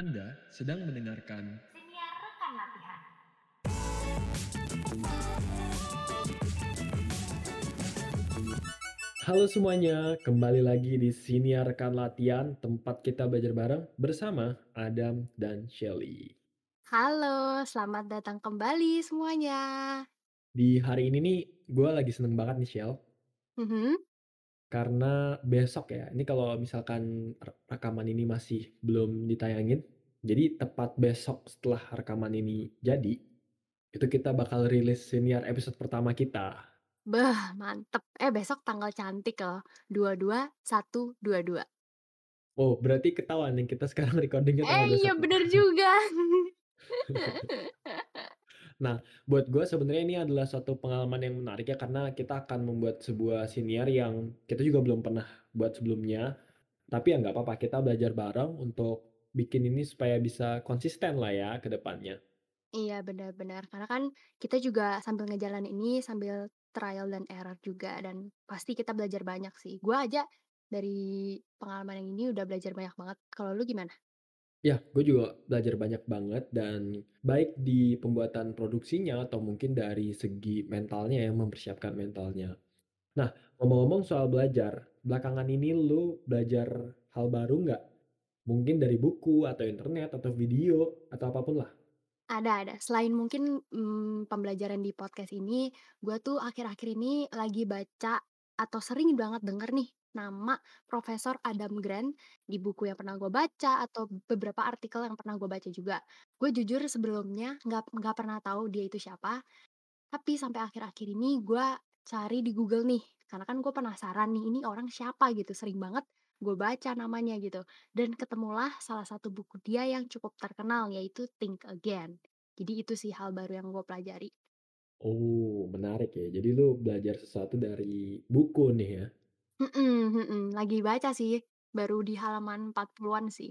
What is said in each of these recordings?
Anda sedang mendengarkan Siniar rekan latihan. Halo semuanya, kembali lagi di Siniar Rekan Latihan, tempat kita belajar bareng bersama Adam dan Shelly. Halo, selamat datang kembali semuanya. Di hari ini nih, gue lagi seneng banget nih Shell, Mhm. Karena besok ya, ini kalau misalkan re- rekaman ini masih belum ditayangin, jadi tepat besok setelah rekaman ini jadi, itu kita bakal rilis senior episode pertama kita. Bah, mantep. Eh, besok tanggal cantik loh. 22 122. Oh, berarti ketahuan nih kita sekarang recordingnya tanggal Eh, iya 21. bener juga. Nah, buat gue sebenarnya ini adalah suatu pengalaman yang menarik ya karena kita akan membuat sebuah senior yang kita juga belum pernah buat sebelumnya. Tapi ya nggak apa-apa, kita belajar bareng untuk bikin ini supaya bisa konsisten lah ya ke depannya. Iya, benar-benar. Karena kan kita juga sambil ngejalan ini sambil trial dan error juga dan pasti kita belajar banyak sih. Gua aja dari pengalaman yang ini udah belajar banyak banget. Kalau lu gimana? Ya, gue juga belajar banyak banget dan baik di pembuatan produksinya atau mungkin dari segi mentalnya yang mempersiapkan mentalnya. Nah, ngomong-ngomong soal belajar, belakangan ini lu belajar hal baru nggak? Mungkin dari buku atau internet atau video atau apa pun lah. Ada, ada. Selain mungkin mm, pembelajaran di podcast ini, gue tuh akhir-akhir ini lagi baca atau sering banget denger nih nama Profesor Adam Grant di buku yang pernah gue baca atau beberapa artikel yang pernah gue baca juga. Gue jujur sebelumnya nggak nggak pernah tahu dia itu siapa, tapi sampai akhir-akhir ini gue cari di Google nih, karena kan gue penasaran nih ini orang siapa gitu, sering banget gue baca namanya gitu. Dan ketemulah salah satu buku dia yang cukup terkenal yaitu Think Again. Jadi itu sih hal baru yang gue pelajari. Oh, menarik ya. Jadi lu belajar sesuatu dari buku nih ya. Mhm, mhm, lagi baca sih, baru di halaman 40-an sih.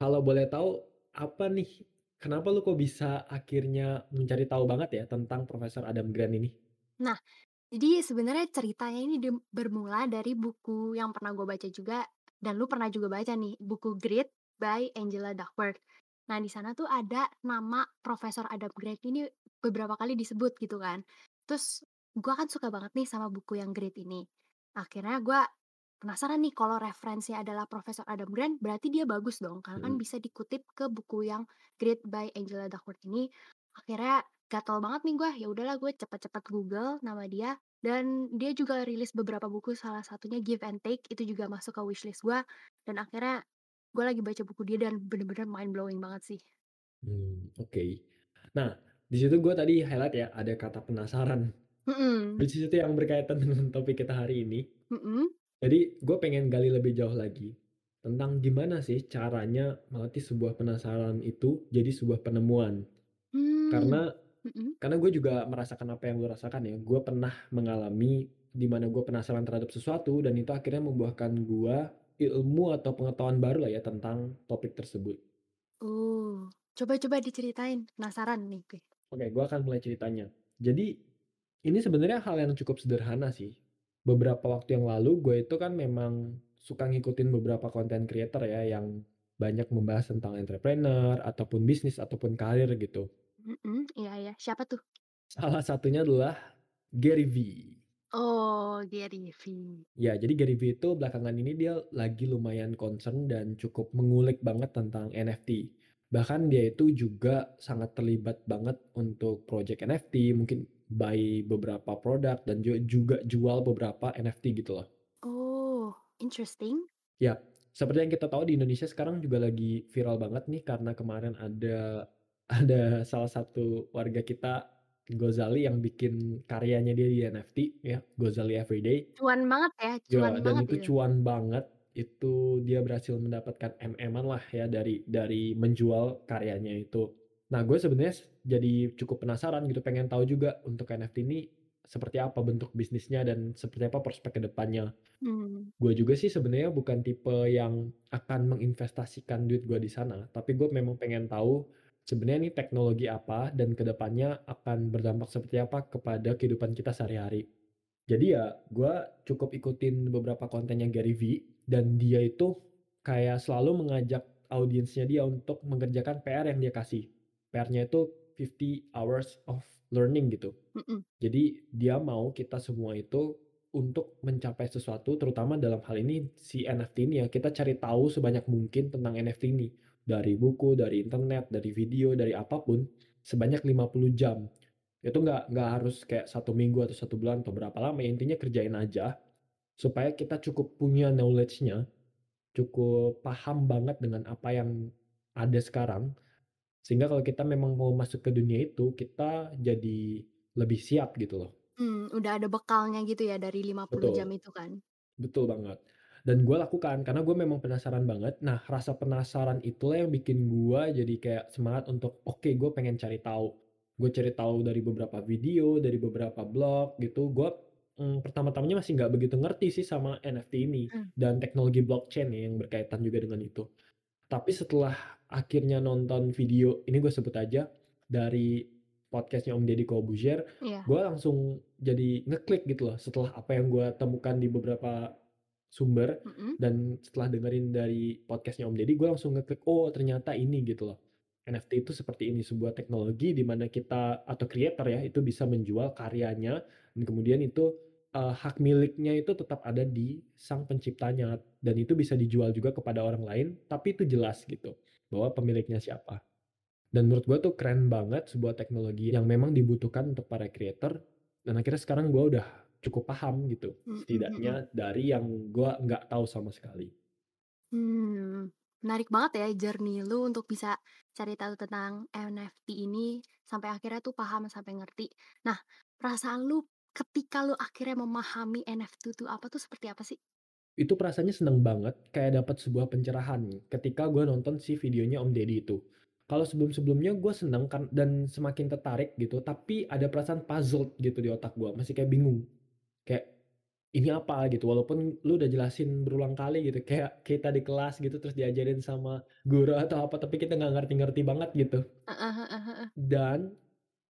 Kalau boleh tahu, apa nih, kenapa lu kok bisa akhirnya mencari tahu banget ya tentang Profesor Adam Grant ini? Nah, jadi sebenarnya ceritanya ini bermula dari buku yang pernah gue baca juga, dan lu pernah juga baca nih, buku Grit by Angela Duckworth. Nah, di sana tuh ada nama Profesor Adam Grant ini beberapa kali disebut gitu kan. Terus gue kan suka banget nih sama buku yang Grit ini. Akhirnya gue penasaran nih kalau referensinya adalah Profesor Adam Grant, berarti dia bagus dong, karena kan bisa dikutip ke buku yang Grit by Angela Duckworth ini. Akhirnya gatel banget nih gue, ya udahlah gue cepet-cepet Google nama dia dan dia juga rilis beberapa buku salah satunya Give and Take itu juga masuk ke wishlist gue dan akhirnya gue lagi baca buku dia dan bener-bener mind blowing banget sih. Hmm, oke. Nah, di situ gue tadi highlight ya ada kata penasaran. Mm-mm. Di situ yang berkaitan dengan topik kita hari ini. Jadi gue pengen gali lebih jauh lagi tentang gimana sih caranya melatih sebuah penasaran itu jadi sebuah penemuan. Hmm. Karena karena gue juga merasakan apa yang gue rasakan ya. Gue pernah mengalami di mana gue penasaran terhadap sesuatu dan itu akhirnya membuahkan gue ilmu atau pengetahuan baru lah ya tentang topik tersebut. Oh, coba-coba diceritain, penasaran nih gue. Oke, gue akan mulai ceritanya. Jadi ini sebenarnya hal yang cukup sederhana sih. Beberapa waktu yang lalu gue itu kan memang suka ngikutin beberapa content creator ya yang banyak membahas tentang entrepreneur ataupun bisnis ataupun karir gitu. Mm-mm. Iya ya, siapa tuh? Salah satunya adalah Gary V. Oh, Gary V. Ya, jadi Gary V itu belakangan ini dia lagi lumayan concern dan cukup mengulik banget tentang NFT. Bahkan dia itu juga sangat terlibat banget untuk project NFT, mungkin buy beberapa produk dan ju- juga jual beberapa NFT gitu loh. Oh, interesting. Ya, seperti yang kita tahu di Indonesia sekarang juga lagi viral banget nih karena kemarin ada ada salah satu warga kita Gozali yang bikin karyanya dia di NFT ya, Gozali Everyday. Cuan banget ya, Ya, cuan dan banget itu itu. cuan banget. Itu dia berhasil mendapatkan MM-an lah ya dari dari menjual karyanya itu. Nah, gue sebenarnya jadi cukup penasaran gitu, pengen tahu juga untuk NFT ini seperti apa bentuk bisnisnya dan seperti apa prospek ke depannya. Hmm. Gue juga sih sebenarnya bukan tipe yang akan menginvestasikan duit gue di sana, tapi gue memang pengen tahu sebenarnya ini teknologi apa dan ke depannya akan berdampak seperti apa kepada kehidupan kita sehari-hari. Jadi ya gue cukup ikutin beberapa kontennya Gary V dan dia itu kayak selalu mengajak audiensnya dia untuk mengerjakan PR yang dia kasih. PR-nya itu 50 hours of learning gitu. Mhm. Jadi dia mau kita semua itu untuk mencapai sesuatu, terutama dalam hal ini si NFT ini ya, kita cari tahu sebanyak mungkin tentang NFT ini. Dari buku, dari internet, dari video, dari apa pun, sebanyak 50 jam. Itu nggak nggak harus kayak satu minggu atau satu bulan atau berapa lama, ya intinya kerjain aja supaya kita cukup punya knowledge-nya, cukup paham banget dengan apa yang ada sekarang, sehingga kalau kita memang mau masuk ke dunia itu, kita jadi lebih siap gitu loh. Mmm, udah ada bekalnya gitu ya dari 50 jam Betul. itu kan? Betul banget. Dan gue lakukan karena gue memang penasaran banget. Nah, rasa penasaran itulah yang bikin gue jadi kayak semangat untuk, "Oke, gue pengen cari tahu." Gue cari tahu dari beberapa video, dari beberapa blog gitu. Gue, mmm, pertama-tamanya masih nggak begitu ngerti sih sama NFT ini Mmm. dan teknologi blockchain ya yang berkaitan juga dengan itu. Tapi setelah akhirnya nonton video, ini gue sebut aja, dari podcast-nya Om Deddy Corbuzier, Iya. gue langsung jadi ngeklik gitu loh setelah apa yang gue temukan di beberapa sumber Mhm. dan setelah dengerin dari podcast-nya Om Deddy, gue langsung ngeklik, "Oh ternyata ini," gitu loh. NFT itu seperti ini, sebuah teknologi di mana kita atau creator ya, itu bisa menjual karyanya dan kemudian itu, eee, hak miliknya itu tetap ada di sang penciptanya dan itu bisa dijual juga kepada orang lain, tapi itu jelas gitu, bahwa pemiliknya siapa. Dan menurut gue tuh keren banget sebuah teknologi yang memang dibutuhkan untuk para creator dan akhirnya sekarang gue udah cukup paham gitu, Mhm mhm. setidaknya dari yang gue nggak tahu sama sekali. Hmm, menarik banget ya journey lu untuk bisa cari tahu tentang NFT ini, sampai akhirnya tuh paham sampai ngerti. Nah, perasaan lu ketika lu akhirnya memahami NFT itu apa tuh seperti apa sih? Itu perasaannya seneng banget, kayak dapat sebuah pencerahan ketika gue nonton si videonya Om Deddy itu. Kalau sebelum-sebelumnya gue seneng kan dan semakin tertarik gitu, tapi ada perasaan puzzled gitu di otak gue, masih kayak bingung. Kayak, ini apa gitu, walaupun lu udah jelasin berulang kali gitu, kayak kita di kelas gitu, terus diajarin sama guru atau apa, tapi kita nggak ngerti-ngerti banget gitu. Dan,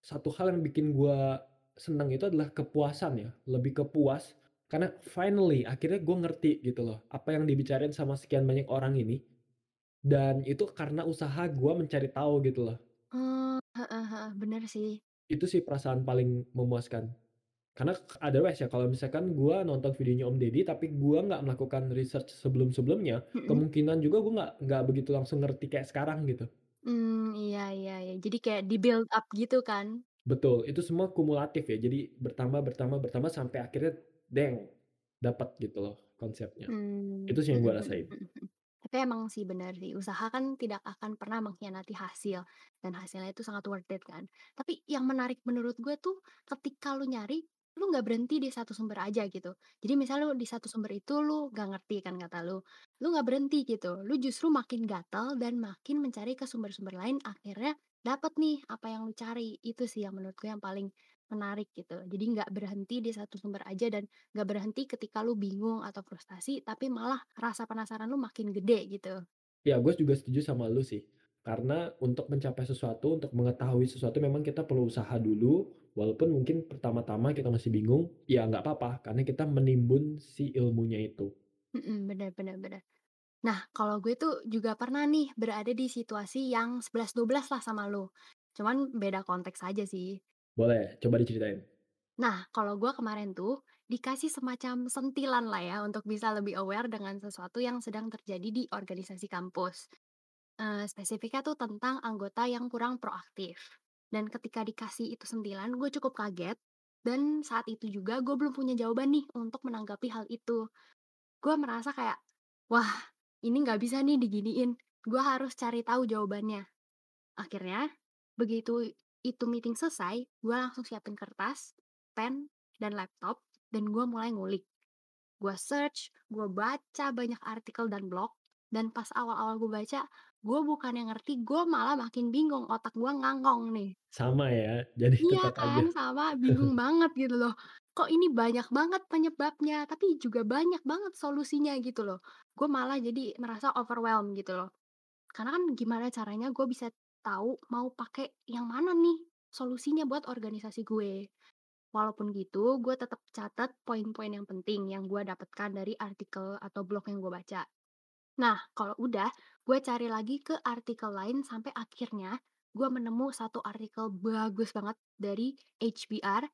satu hal yang bikin gua seneng itu adalah kepuasan ya, lebih ke puas karena finally akhirnya gue ngerti gitu loh, apa yang dibicarain sama sekian banyak orang ini, dan itu karena usaha gua mencari tahu gitu loh. Oh, bener sih. Itu sih perasaan paling memuaskan. Karena otherwise ya kalau misalkan gua nonton videonya Om Deddy, tapi gua nggak melakukan research sebelum-sebelumnya, Mhm. kemungkinan juga gua nggak nggak begitu langsung ngerti kayak sekarang gitu. Mmm, iya iya iya, jadi kayak di-build up gitu kan? Betul, itu semua kumulatif ya, jadi bertambah bertambah bertambah sampai akhirnya deng, dapat gitu loh konsepnya. Mmm, Itu sih yang mhm gua mhm rasain. mhm. Tapi emang sih bener sih, usaha kan tidak akan pernah mengkhianati hasil, dan hasilnya itu sangat worth it kan. Tapi yang menarik menurut gue tuh ketika lu nyari, lu nggak berhenti di satu sumber aja gitu. Jadi misalnya lu di satu sumber itu lu nggak ngerti kan kata lu, lu nggak berhenti gitu, lu justru makin gatal dan makin mencari ke sumber-sumber lain, akhirnya dapet nih apa yang lu cari. Itu sih yang menurut gue yang paling menarik gitu. Jadi nggak berhenti di satu sumber aja dan nggak berhenti ketika lu bingung atau frustasi, tapi malah rasa penasaran lu makin gede gitu. Ya, gue juga setuju sama lu sih. Karena untuk mencapai sesuatu, untuk mengetahui sesuatu memang kita perlu usaha dulu, walaupun mungkin pertama-tama kita masih bingung, ya nggak apa-apa, karena kita menimbun si ilmunya itu. Mhm, bener bener bener. Nah, kalau gue tuh juga pernah nih berada di situasi yang 11-12 lah sama lu. Cuman beda konteks aja sih. Boleh, coba diceritain. Nah, kalau gue kemarin tuh dikasih semacam sentilan lah ya untuk bisa lebih aware dengan sesuatu yang sedang terjadi di organisasi kampus. Eee, spesifiknya tuh tentang anggota yang kurang proaktif. Dan ketika dikasih itu sentilan, gue cukup kaget dan saat itu juga gue belum punya jawaban nih untuk menanggapi hal itu. Gue merasa kayak, "Wah, ini nggak bisa nih diginiin, gue harus cari tahu jawabannya." Akhirnya, begitu itu meeting selesai, gue langsung siapin kertas, pen, dan laptop, dan gue mulai ngulik. Gue search, gue baca banyak artikel dan blog, dan pas awal-awal gue baca, gue bukan yang ngerti, gue malah makin bingung, otak gue ngangkong nih. Sama ya, jadi Iya tetap aja. kan, sama, bingung banget gitu loh. Kok ini banyak banget penyebabnya, tapi juga banyak banget solusinya gitu loh. Gue malah jadi merasa overwhelmed gitu loh. Karena kan gimana caranya gue bisa tahu mau pakai yang mana nih solusinya buat organisasi gue. Walaupun gitu, gue tetap catat poin-poin yang penting yang gue dapatkan dari artikel atau blog yang gue baca. Nah, kalau udah, gue cari lagi ke artikel lain sampai akhirnya gue menemu satu artikel bagus banget dari HBR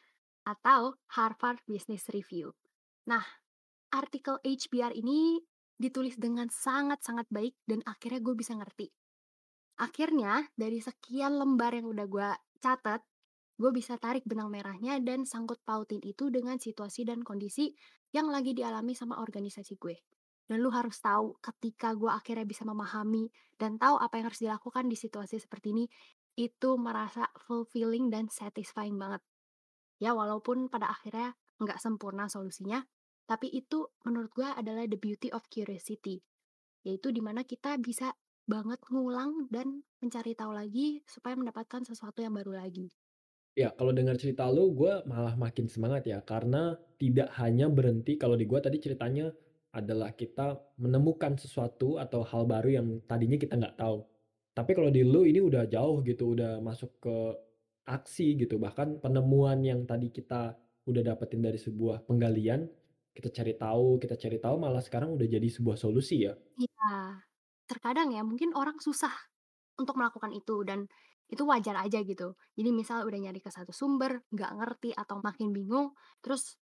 atau Harvard Business Review. Nah, artikel HBR ini ditulis dengan sangat-sangat baik dan akhirnya gue bisa ngerti. Akhirnya, dari sekian lembar yang udah gue catat, gue bisa tarik benang merahnya dan sangkut pautin itu dengan situasi dan kondisi yang lagi dialami sama organisasi gue. Dan lu harus tahu ketika gue akhirnya bisa memahami dan tahu apa yang harus dilakukan di situasi seperti ini, itu merasa fulfilling dan satisfying banget. Ya walaupun pada akhirnya nggak sempurna solusinya, tapi itu menurut gue adalah the beauty of curiosity. Yaitu di mana kita bisa banget ngulang dan mencari tahu lagi supaya mendapatkan sesuatu yang baru lagi. Ya, kalau dengar cerita lu, gue malah makin semangat ya, karena tidak hanya berhenti kalau di gue tadi ceritanya adalah kita menemukan sesuatu atau hal baru yang tadinya kita nggak tahu. Tapi kalau di lu ini udah jauh gitu, udah masuk ke aksi gitu, bahkan penemuan yang tadi kita udah dapetin dari sebuah penggalian, kita cari tahu, kita cari tahu malah sekarang udah jadi sebuah solusi ya. Iya, terkadang ya mungkin orang susah untuk melakukan itu dan itu wajar aja gitu. Jadi misal udah nyari ke satu sumber, nggak ngerti atau makin bingung, terus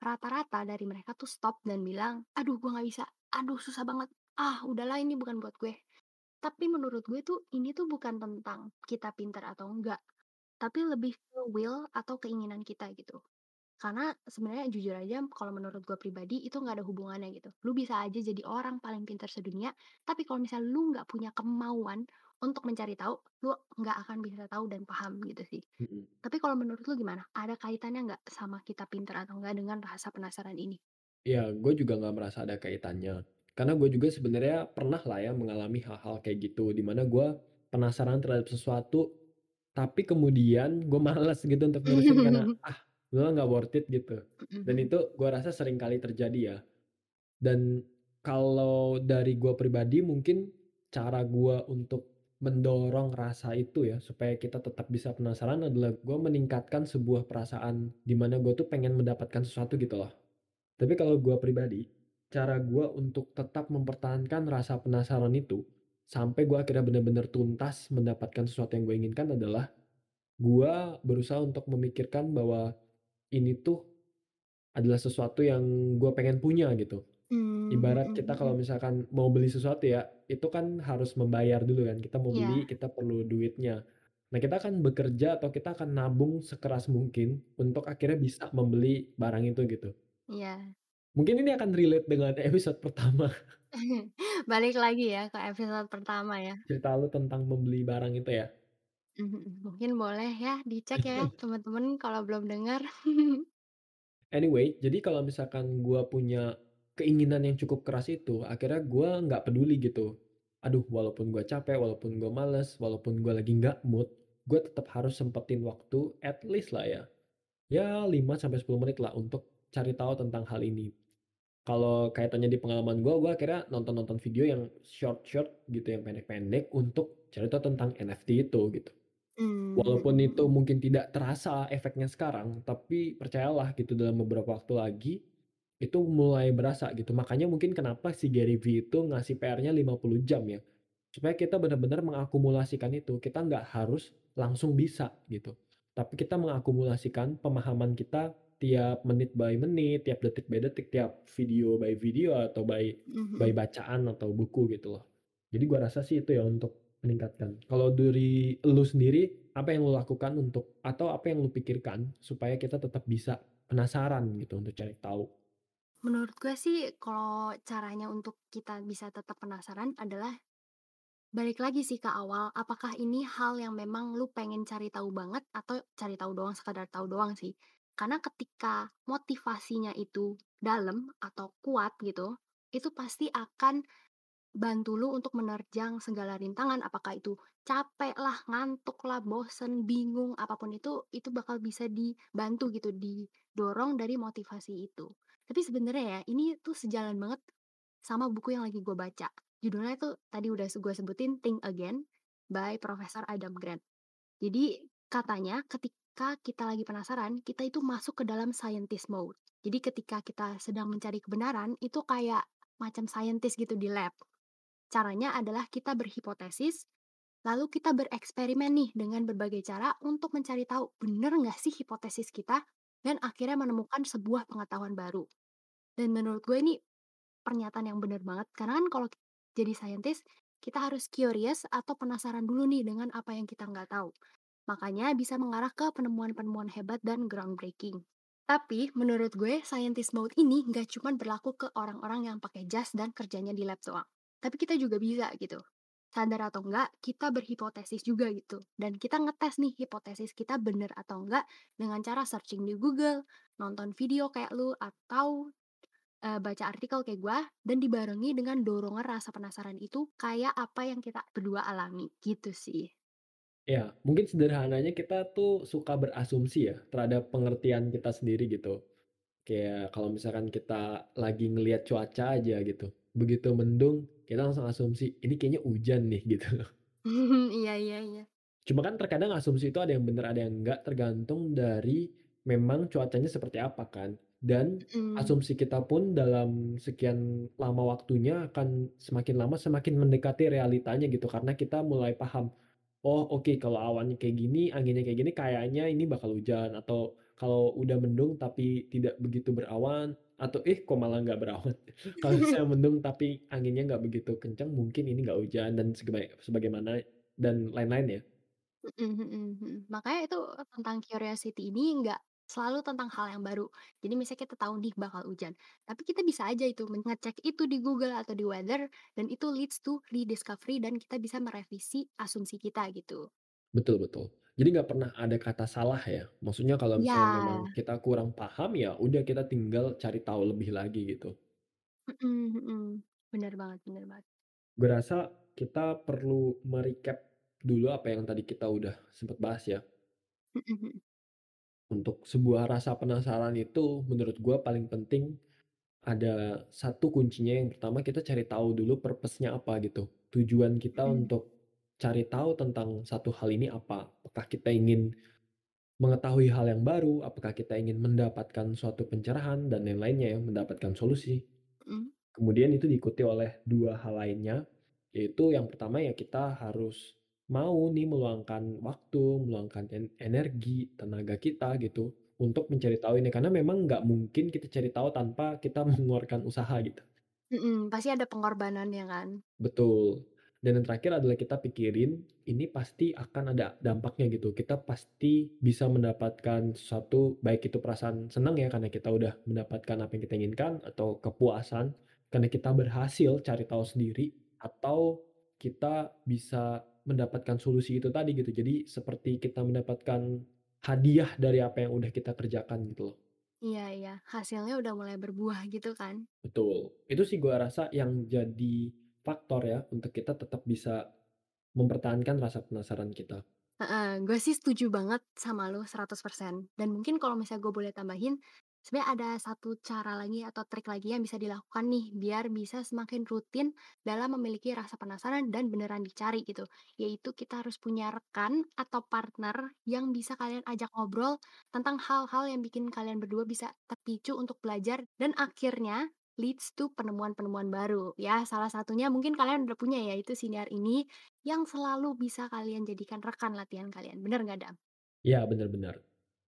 rata-rata dari mereka tuh stop dan bilang, aduh gue nggak bisa, aduh susah banget, ah udahlah ini bukan buat gue. Tapi menurut gue tuh ini tuh bukan tentang kita pintar atau enggak, tapi lebih ke will atau keinginan kita gitu. Karena sebenarnya jujur aja kalau menurut gue pribadi itu nggak ada hubungannya gitu. Lu bisa aja jadi orang paling pintar sedunia, tapi kalau misalnya lu nggak punya kemauan untuk mencari tahu, lu nggak akan bisa tahu dan paham gitu sih. Mhm. Tapi kalau menurut lu gimana? Ada kaitannya nggak sama kita pintar atau enggak dengan rasa penasaran ini? Ya, gue juga nggak merasa ada kaitannya. Karena gue juga sebenarnya pernah lah ya mengalami hal-hal kayak gitu, di mana gue penasaran terhadap sesuatu, tapi kemudian gue malas gitu untuk nerusin karena ah, gue nggak worth it gitu. Dan itu gue rasa sering kali terjadi ya. Dan kalau dari gue pribadi mungkin cara gue untuk mendorong rasa itu ya supaya kita tetap bisa penasaran adalah gue meningkatkan sebuah perasaan di mana gue tuh pengen mendapatkan sesuatu gitu loh. Tapi kalau gue pribadi, cara gue untuk tetap mempertahankan rasa penasaran itu sampai gue akhirnya benar-benar tuntas mendapatkan sesuatu yang gue inginkan adalah gue berusaha untuk memikirkan bahwa ini tuh adalah sesuatu yang gue pengen punya gitu. Mmm, Ibarat mhm kita kalau mhm. misalkan mau beli sesuatu ya, itu kan harus membayar dulu kan. Kita mau Iya beli, kita perlu duitnya. Nah, kita akan bekerja atau kita akan nabung sekeras mungkin untuk akhirnya bisa membeli barang itu gitu. iya. Mungkin ini akan relate dengan episode pertama, Balik lagi ya ke episode pertama ya. cerita lu tentang membeli barang itu ya. Mhm. Mungkin boleh ya dicek ya teman-teman kalau belum dengar. Anyway, jadi kalau misalkan gua punya keinginan yang cukup keras itu, akhirnya gua nggak peduli gitu. Aduh, walaupun gua capek, walaupun gua males, walaupun gua lagi nggak mood, gua tetap harus sempetin waktu at least lah ya, ya 5 sampai 10 menit lah untuk cari tahu tentang hal ini. Kalau kaitannya di pengalaman gua, gua akhirnya nonton-nonton video yang short-short gitu, yang pendek-pendek untuk cari tahu tentang NFT itu gitu. Mmm, Walaupun itu mungkin tidak terasa efeknya sekarang, tapi percayalah gitu dalam beberapa waktu lagi, itu mulai berasa gitu. Makanya mungkin kenapa si Gary V itu ngasih PR-nya 50 jam ya, supaya kita benar-benar mengakumulasikan itu. Kita nggak harus langsung bisa gitu, tapi kita mengakumulasikan pemahaman kita tiap menit by menit, tiap detik by detik, tiap video by video, atau by Mhm by mhm. bacaan atau buku gitu loh. Jadi gua rasa sih itu ya untuk meningkatkan. Kalau dari lu sendiri, apa yang lu lakukan untuk atau apa yang lu pikirkan supaya kita tetap bisa penasaran gitu untuk cari tahu? Menurut gue sih kalau caranya untuk kita bisa tetap penasaran adalah balik lagi sih ke awal, apakah ini hal yang memang lu pengen cari tahu banget atau cari tahu doang, sekadar tahu doang sih. Karena ketika motivasinya itu dalam atau kuat gitu, itu pasti akan Bantu lu untuk menerjang segala rintangan, apakah itu capek lah, ngantuk lah, bosen, bingung, apa pun itu, itu bakal bisa dibantu gitu, didorong dari motivasi itu. Tapi sebenarnya ya, ini tuh sejalan banget sama buku yang lagi gue baca. Judulnya tuh tadi udah gue sebutin Think Again by Profesor Adam Grant. Jadi katanya ketika kita lagi penasaran, kita itu masuk ke dalam scientist mode. Jadi ketika kita sedang mencari kebenaran, itu kayak macam scientist gitu di lab. Caranya adalah kita berhipotesis, lalu kita bereksperimen nih dengan berbagai cara untuk mencari tahu bener nggak sih hipotesis kita, dan akhirnya menemukan sebuah pengetahuan baru. Dan menurut gue ini pernyataan yang bener banget, karena kan kalau jadi scientist, kita harus curious atau penasaran dulu nih dengan apa yang kita nggak tahu. Makanya bisa mengarah ke penemuan-penemuan hebat dan groundbreaking. Tapi menurut gue, scientist mode ini nggak cuma berlaku ke orang-orang yang pakai jas dan kerjanya di lab doang. Tapi kita juga bisa gitu. Sadar atau enggak, kita berhipotesis juga gitu. Dan kita ngetes nih hipotesis kita bener atau enggak dengan cara searching di Google, nonton video kayak lu, atau eh, baca artikel kayak gua, dan dibarengi dengan dorongan rasa penasaran itu kayak apa yang kita berdua alami gitu sih. Ya, mungkin sederhananya kita tuh suka berasumsi ya terhadap pengertian kita sendiri gitu. Kayak kalau misalkan kita lagi ngelihat cuaca aja gitu, begitu mendung kita langsung asumsi, "Ini kayaknya hujan nih," gitu. Iya iya iya. Cuma kan terkadang asumsi itu ada yang benar, ada yang enggak, tergantung dari memang cuacanya seperti apa kan. Dan Mhm. asumsi kita pun dalam sekian lama waktunya akan semakin lama semakin mendekati realitanya gitu, karena kita mulai paham, "Oh oke kalau awannya kayak gini, anginnya kayak gini, kayaknya ini bakal hujan." Atau kalau udah mendung tapi tidak begitu berawan, atau, "Eh kok malah nggak berawan?" Kalau misalnya mendung tapi anginnya nggak begitu kencang, mungkin ini nggak hujan dan sebagai sebagaimana dan lain-lain ya. Mhm mhm mhm. Makanya itu tentang curiosity ini nggak selalu tentang hal yang baru. Jadi misalnya kita tahu nih bakal hujan, tapi kita bisa aja itu mengecek itu di Google atau di weather dan itu leads to rediscovery dan kita bisa merevisi asumsi kita gitu. Betul betul. Jadi nggak pernah ada kata salah ya. Maksudnya kalau misalnya memang Ya, kita kurang paham, ya udah kita tinggal cari tahu lebih lagi gitu. mhm. Bener banget bener banget. Gue rasa kita perlu me-recap dulu apa yang tadi kita udah sempet bahas ya. Untuk sebuah rasa penasaran itu menurut gue paling penting ada satu kuncinya yang pertama kita cari tahu dulu purpose-nya apa gitu. Tujuan kita Mhm. untuk cari tahu tentang satu hal ini apa. Apakah kita ingin mengetahui hal yang baru, apakah kita ingin mendapatkan suatu pencerahan dan lain-lainnya ya, mendapatkan solusi. Mhm. Kemudian itu diikuti oleh 2 hal lainnya, yaitu yang pertama ya kita harus mau nih meluangkan waktu, meluangkan en energi, tenaga kita gitu, untuk mencari tahu ini. Karena memang nggak mungkin kita cari tahu tanpa kita mengeluarkan usaha gitu. Mhm, pasti ada pengorbanannya kan? Betul. Dan yang terakhir adalah kita pikirin, ini pasti akan ada dampaknya gitu. Kita pasti bisa mendapatkan sesuatu, baik itu perasaan senang ya karena kita udah mendapatkan apa yang kita inginkan, atau kepuasan karena kita berhasil cari tahu sendiri, atau kita bisa mendapatkan solusi itu tadi gitu. Jadi seperti kita mendapatkan hadiah dari apa yang udah kita kerjakan gitu loh. Iya iya, hasilnya udah mulai berbuah gitu kan? Betul. Itu sih gua rasa yang jadi faktor ya untuk kita tetap bisa Mempertahankan rasa penasaran kita. Gue sih setuju banget sama lu 100%. Dan mungkin kalau misalnya gue boleh tambahin, sebenarnya ada satu cara lagi atau trik lagi yang bisa dilakukan nih, biar bisa semakin rutin dalam memiliki rasa penasaran dan beneran dicari gitu. Yaitu kita harus punya rekan atau partner yang bisa kalian ajak ngobrol tentang hal-hal yang bikin kalian berdua bisa terpicu untuk belajar dan akhirnya leads to penemuan-penemuan baru. Ya, salah satunya mungkin kalian udah punya ya, itu siniar ini yang selalu bisa kalian jadikan rekan latihan kalian, bener nggak, Dam? Iya, bener bener.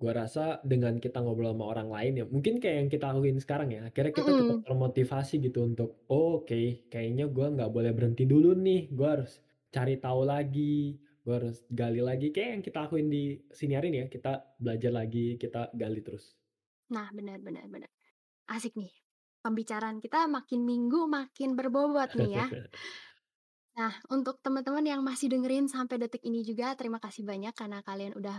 Gua rasa dengan kita ngobrol sama orang lain ya, mungkin kayak yang kita lakuin sekarang ya, akhirnya kita tetap Mhm, termotivasi gitu untuk, "Oh, oke, kayaknya gua nggak boleh berhenti dulu nih, gua harus cari tahu lagi, gua harus gali lagi." Kayak yang kita lakuin di siniar ini ya, kita belajar lagi, kita gali terus. nah benar benar benar. Asik nih, pembicaraan kita makin minggu makin berbobot nih ya. Nah, untuk teman-teman yang masih dengerin sampai detik ini juga, terima kasih banyak karena kalian udah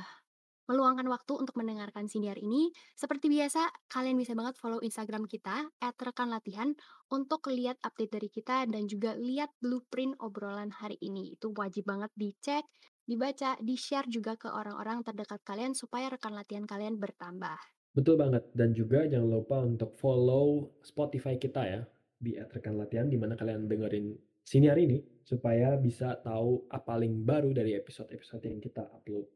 meluangkan waktu untuk mendengarkan siniar ini. Seperti biasa, kalian bisa banget follow Instagram kita, @rekanlatihan, untuk lihat update dari kita dan juga lihat blueprint obrolan hari ini. Itu wajib banget dicek, dibaca, di-share juga ke orang-orang terdekat kalian supaya rekan latihan kalian bertambah. Betul banget, dan juga jangan lupa untuk follow Spotify kita ya, di @rekanlatihan di mana kalian dengerin siniar ini, supaya bisa tahu apa paling baru dari episode-episode yang kita upload.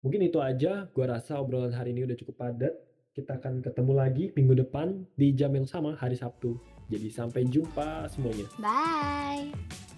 Mungkin itu aja, gua rasa obrolan hari ini udah cukup padat. Kita akan ketemu lagi minggu depan di jam yang sama hari Sabtu. Jadi sampai jumpa semuanya. Bye!